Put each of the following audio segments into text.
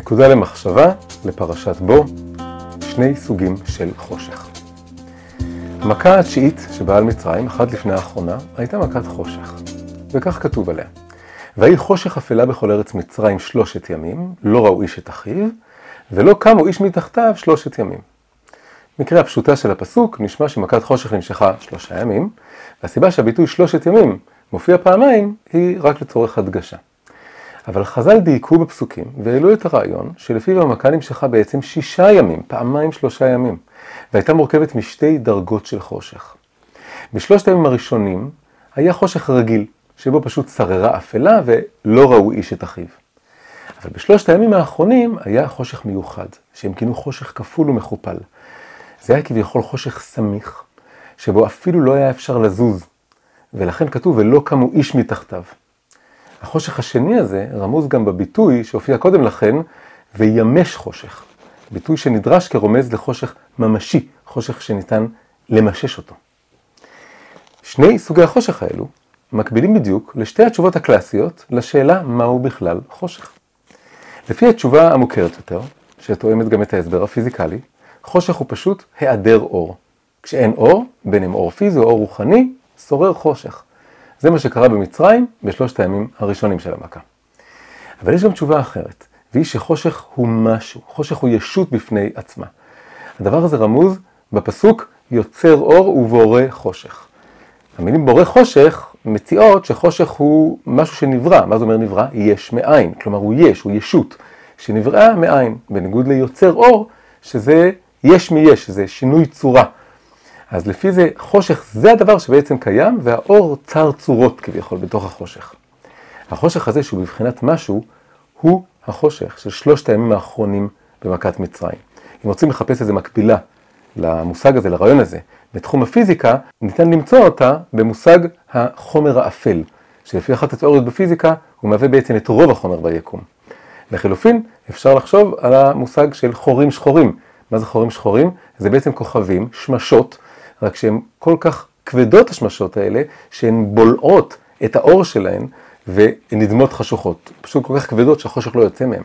נקודה למחשבה לפרשת בו, שני סוגים של חושך. המכה התשיעית שבאה על מצרים, אחת לפני האחרונה, הייתה מכת חושך, וכך כתוב עליה: ויהי חושך אפלה בכל ארץ מצרים שלושת ימים, לא ראו איש את אחיו, ולא קמו איש מתחתיו שלושת ימים. מקרה הפשוטה של הפסוק נשמע שמכת חושך נמשכה שלושה ימים, והסיבה שהביטוי שלושת ימים מופיע פעמיים היא רק לצורך הדגשה. אבל חז"ל דייקו בפסוקים והעלו את הרעיון שלפיו המכה נמשכה בעצם שישה ימים, פעמיים שלושה ימים, והייתה מורכבת משתי דרגות של חושך. בשלושת הימים הראשונים היה חושך רגיל, שבו פשוט שררה אפלה ולא ראו איש את אחיו. אבל בשלושת הימים האחרונים היה חושך מיוחד, שהם כינו חושך כפול ומכופל. זה היה כביכול חושך סמיך, שבו אפילו לא היה אפשר לזוז, ולכן כתוב ולא קמו איש מתחתיו. החושך השני הזה רמוז גם בביטוי שהופיע קודם לכן, וימש חושך. ביטוי שנדרש כרומז לחושך ממשי, חושך שניתן למשש אותו. שני סוגי החושך האלו מקבילים בדיוק לשתי התשובות הקלאסיות לשאלה מהו בכלל חושך. לפי התשובה המוכרת יותר, שתואמת גם את ההסבר הפיזיקלי, חושך הוא פשוט היעדר אור. כשאין אור, בין אם אור פיזי או אור רוחני, שורר חושך. זה מה שקרה במצרים בשלושת הימים הראשונים של המכה. אבל יש גם תשובה אחרת, והיא שחושך הוא משהו, חושך הוא ישות בפני עצמה. הדבר הזה רמוז בפסוק יוצר אור ובורא חושך. המילים בורא חושך מציעות שחושך הוא משהו שנברא. מה זה אומר נברא? יש מאין. כלומר הוא יש, הוא ישות, שנבראה מאין. בניגוד ליוצר אור, שזה יש מיש, זה שינוי צורה. אז לפי זה חושך זה הדבר שבעצם קיים, והאור צר צורות כביכול בתוך החושך. החושך הזה שהוא בבחינת משהו, הוא החושך של שלושת הימים האחרונים במכת מצרים. אם רוצים לחפש איזה מקבילה למושג הזה, לרעיון הזה, בתחום הפיזיקה, ניתן למצוא אותה במושג החומר האפל, שלפי אחת התיאוריות בפיזיקה, הוא מהווה בעצם את רוב החומר ביקום. לחילופין, אפשר לחשוב על המושג של חורים שחורים. מה זה חורים שחורים? זה בעצם כוכבים, שמשות, רק שהן כל כך כבדות השמשות האלה, שהן בולעות את האור שלהן ונדמות חשוכות. פשוט כל כך כבדות שהחושך לא יוצא מהן.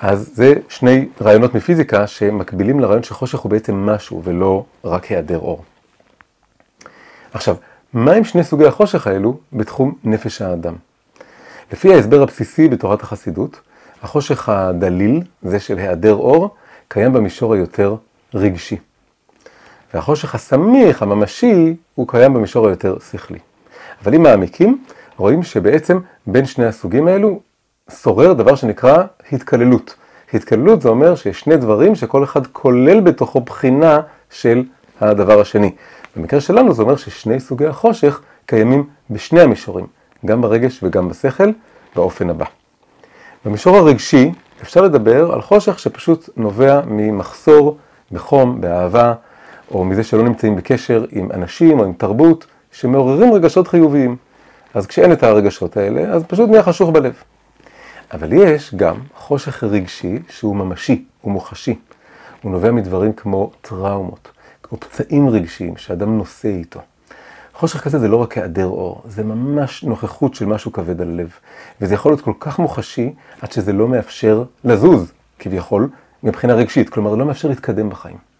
אז זה שני רעיונות מפיזיקה שמקבילים לרעיון שחושך הוא בעצם משהו ולא רק היעדר אור. עכשיו, מה עם שני סוגי החושך האלו בתחום נפש האדם? לפי ההסבר הבסיסי בתורת החסידות, החושך הדליל, זה של היעדר אור, קיים במישור היותר רגשי. והחושך הסמיך, הממשי, הוא קיים במישור היותר שכלי. אבל אם מעמיקים, רואים שבעצם בין שני הסוגים האלו שורר דבר שנקרא התקללות. התקללות זה אומר שיש שני דברים שכל אחד כולל בתוכו בחינה של הדבר השני. במקרה שלנו זה אומר ששני סוגי החושך קיימים בשני המישורים, גם ברגש וגם בשכל, באופן הבא. במישור הרגשי אפשר לדבר על חושך שפשוט נובע ממחסור בחום, באהבה, או מזה שלא נמצאים בקשר עם אנשים או עם תרבות שמעוררים רגשות חיוביים. אז כשאין את הרגשות האלה, אז פשוט נהיה חשוך בלב. אבל יש גם חושך רגשי שהוא ממשי, הוא מוחשי. הוא נובע מדברים כמו טראומות, כמו פצעים רגשיים שאדם נושא איתו. חושך כזה זה לא רק היעדר אור, זה ממש נוכחות של משהו כבד על הלב. וזה יכול להיות כל כך מוחשי, עד שזה לא מאפשר לזוז, כביכול, מבחינה רגשית. כלומר, לא מאפשר להתקדם בחיים.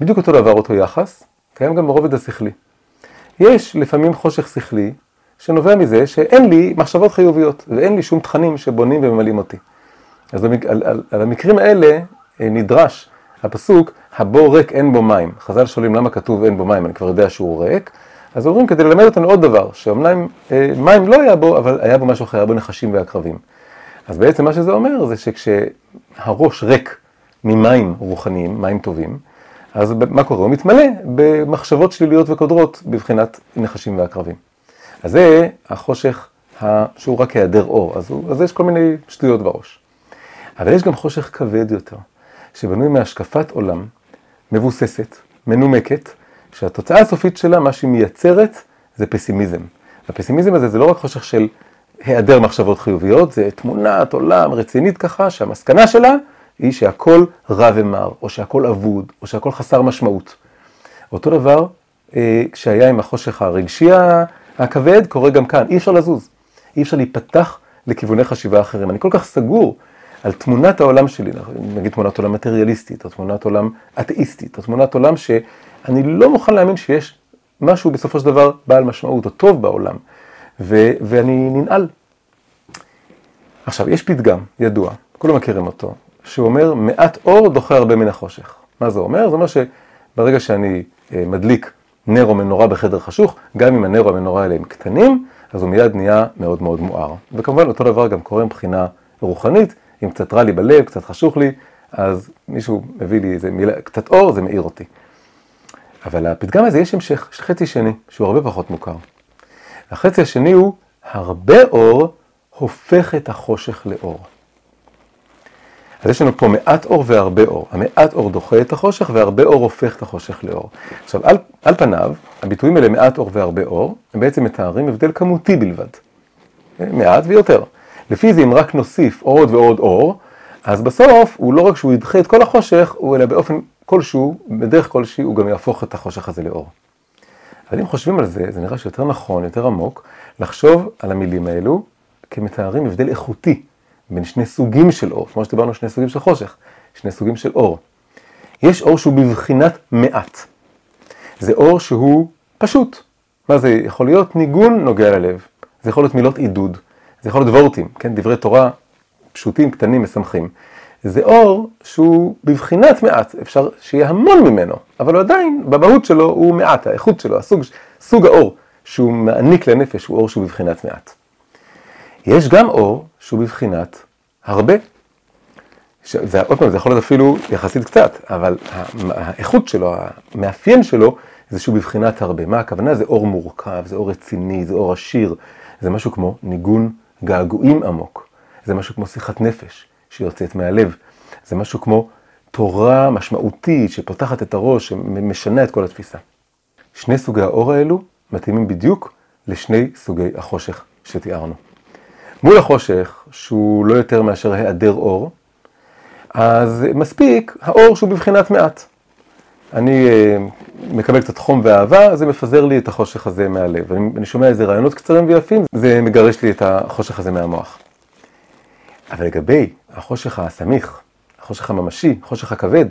בדיוק אותו דבר, אותו יחס, קיים גם ברובד השכלי. יש לפעמים חושך שכלי שנובע מזה שאין לי מחשבות חיוביות ואין לי שום תכנים שבונים וממלאים אותי. אז במק... על, על, על המקרים האלה אה, נדרש הפסוק, הבור ריק אין בו מים. חז"ל שואלים למה כתוב אין בו מים, אני כבר יודע שהוא ריק. אז אומרים כדי ללמד אותנו עוד דבר, שאומנם אה, מים לא היה בו, אבל היה בו משהו אחר, היה בו נחשים ועקרבים. אז בעצם מה שזה אומר זה שכשהראש ריק ממים רוחניים, מים טובים, אז מה קורה? הוא מתמלא במחשבות שליליות וקודרות בבחינת נחשים ועקרבים. אז זה החושך שהוא רק היעדר אור, אז, הוא, אז יש כל מיני שטויות בראש. אבל יש גם חושך כבד יותר, שבנוי מהשקפת עולם מבוססת, מנומקת, שהתוצאה הסופית שלה, מה שהיא מייצרת, זה פסימיזם. הפסימיזם הזה זה לא רק חושך של היעדר מחשבות חיוביות, זה תמונת עולם רצינית ככה, שהמסקנה שלה היא שהכל רע ומר, או שהכל אבוד, או שהכל חסר משמעות. אותו דבר אה, כשהיה עם החושך הרגשי הכבד, קורה גם כאן, אי אפשר לזוז, אי אפשר להיפתח לכיווני חשיבה אחרים. אני כל כך סגור על תמונת העולם שלי, נגיד תמונת עולם מטריאליסטית, או תמונת עולם אתאיסטית, או תמונת עולם שאני לא מוכן להאמין שיש משהו בסופו של דבר בעל משמעות, או טוב בעולם, ו- ואני ננעל. עכשיו, יש פתגם ידוע, כולם מכירים אותו, שהוא אומר, מעט אור דוחה הרבה מן החושך. מה זה אומר? זה אומר שברגע שאני אה, מדליק נר או מנורה בחדר חשוך, גם אם הנר או המנורה האלה הם קטנים, אז הוא מיד נהיה מאוד מאוד מואר. וכמובן אותו דבר גם קורה מבחינה רוחנית, אם קצת רע לי בלב, קצת חשוך לי, אז מישהו מביא לי איזה מילה, קצת אור, זה מאיר אותי. אבל לפתגם הזה יש המשך, יש חצי שני, שהוא הרבה פחות מוכר. החצי השני הוא, הרבה אור הופך את החושך לאור. אז יש לנו פה מעט אור והרבה אור. המעט אור דוחה את החושך והרבה אור הופך את החושך לאור. עכשיו, על, על פניו, הביטויים האלה מעט אור והרבה אור, הם בעצם מתארים הבדל כמותי בלבד. מעט ויותר. לפי זה אם רק נוסיף עוד ועוד אור, אז בסוף הוא לא רק שהוא ידחה את כל החושך, הוא אלא באופן כלשהו, בדרך כלשהי, הוא גם יהפוך את החושך הזה לאור. אבל אם חושבים על זה, זה נראה שיותר נכון, יותר עמוק, לחשוב על המילים האלו כמתארים הבדל איכותי בין שני סוגים של אור, כמו שדיברנו שני סוגים של חושך, שני סוגים של אור. יש אור שהוא בבחינת מעט. זה אור שהוא פשוט. מה זה יכול להיות? ניגון נוגע ללב. זה יכול להיות מילות עידוד. זה יכול להיות וורטים, כן? דברי תורה פשוטים, קטנים, משמחים. זה אור שהוא בבחינת מעט, אפשר שיהיה המון ממנו, אבל הוא עדיין, במהות שלו הוא מעט, האיכות שלו, הסוג, סוג האור שהוא מעניק לנפש הוא אור שהוא בבחינת מעט. יש גם אור שהוא בבחינת הרבה. זה, עוד פעם, זה יכול להיות אפילו יחסית קצת, אבל האיכות שלו, המאפיין שלו, זה שהוא בבחינת הרבה. מה הכוונה? זה אור מורכב, זה אור רציני, זה אור עשיר, זה משהו כמו ניגון געגועים עמוק, זה משהו כמו שיחת נפש שיוצאת מהלב, זה משהו כמו תורה משמעותית שפותחת את הראש, שמשנה את כל התפיסה. שני סוגי האור האלו מתאימים בדיוק לשני סוגי החושך שתיארנו. מול החושך, שהוא לא יותר מאשר היעדר אור, אז מספיק האור שהוא בבחינת מעט. אני uh, מקבל קצת חום ואהבה, זה מפזר לי את החושך הזה מהלב. אני, אני שומע איזה רעיונות קצרים ויפים, זה מגרש לי את החושך הזה מהמוח. אבל לגבי החושך הסמיך, החושך הממשי, החושך הכבד,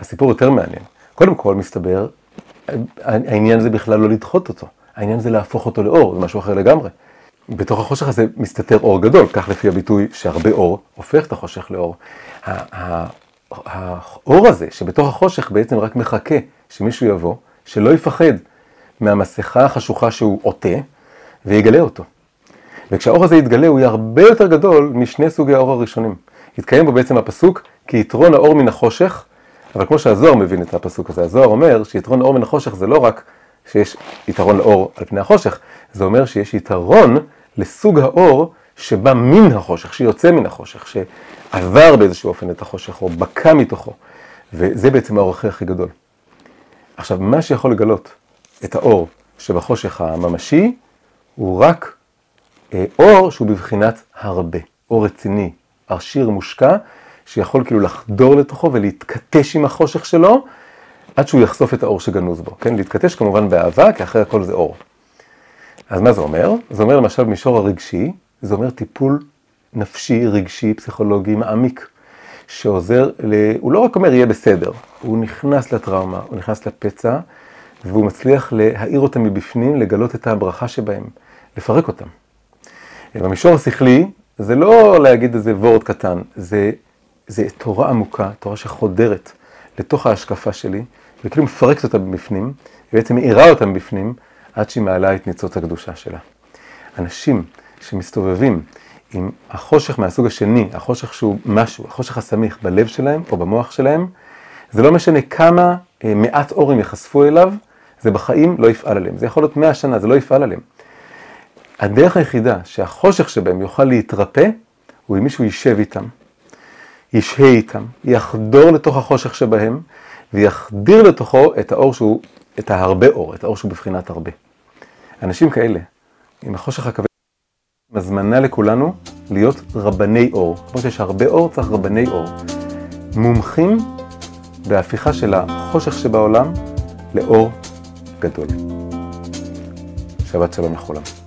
הסיפור יותר מעניין. קודם כל, מסתבר, העניין זה בכלל לא לדחות אותו, העניין זה להפוך אותו לאור, זה משהו אחר לגמרי. בתוך החושך הזה מסתתר אור גדול, כך לפי הביטוי שהרבה אור הופך את החושך לאור. האור הזה שבתוך החושך בעצם רק מחכה שמישהו יבוא, שלא יפחד מהמסכה החשוכה שהוא עוטה ויגלה אותו. וכשהאור הזה יתגלה הוא יהיה הרבה יותר גדול משני סוגי האור הראשונים. יתקיים בו בעצם הפסוק כי יתרון האור מן החושך, אבל כמו שהזוהר מבין את הפסוק הזה, הזוהר אומר שיתרון האור מן החושך זה לא רק שיש יתרון לאור על פני החושך, זה אומר שיש יתרון לסוג האור שבא מן החושך, שיוצא מן החושך, שעבר באיזשהו אופן את החושך, או בקע מתוכו. וזה בעצם האור הכי הכי גדול. עכשיו, מה שיכול לגלות את האור שבחושך הממשי, הוא רק אה, אור שהוא בבחינת הרבה, אור רציני, עשיר מושקע, שיכול כאילו לחדור לתוכו ולהתכתש עם החושך שלו, עד שהוא יחשוף את האור שגנוז בו, כן? להתכתש כמובן באהבה, כי אחרי הכל זה אור. אז מה זה אומר? זה אומר למשל במישור הרגשי, זה אומר טיפול נפשי, רגשי, פסיכולוגי, מעמיק, שעוזר, ל... הוא לא רק אומר יהיה בסדר, הוא נכנס לטראומה, הוא נכנס לפצע, והוא מצליח להאיר אותם מבפנים, לגלות את הברכה שבהם, לפרק אותם. במישור השכלי, זה לא להגיד איזה וורד קטן, זה, זה תורה עמוקה, תורה שחודרת לתוך ההשקפה שלי, וכאילו מפרקת אותה מבפנים, ובעצם מאירה אותה מבפנים, עד שהיא מעלה את ניצוץ הקדושה שלה. אנשים שמסתובבים עם החושך מהסוג השני, החושך שהוא משהו, החושך הסמיך בלב שלהם או במוח שלהם, זה לא משנה כמה אה, מעט אור הם יחשפו אליו, זה בחיים לא יפעל עליהם. זה יכול להיות מאה שנה, זה לא יפעל עליהם. הדרך היחידה שהחושך שבהם יוכל להתרפא, הוא אם מישהו יישב איתם, ישהה איתם, יחדור לתוך החושך שבהם, ויחדיר לתוכו את האור שהוא, את ההרבה אור, את האור שהוא בבחינת הרבה. אנשים כאלה, עם החושך הכבד, הזמנה לכולנו להיות רבני אור. כמו שיש הרבה אור, צריך רבני אור. מומחים בהפיכה של החושך שבעולם לאור גדול. שבת שלום לכולם.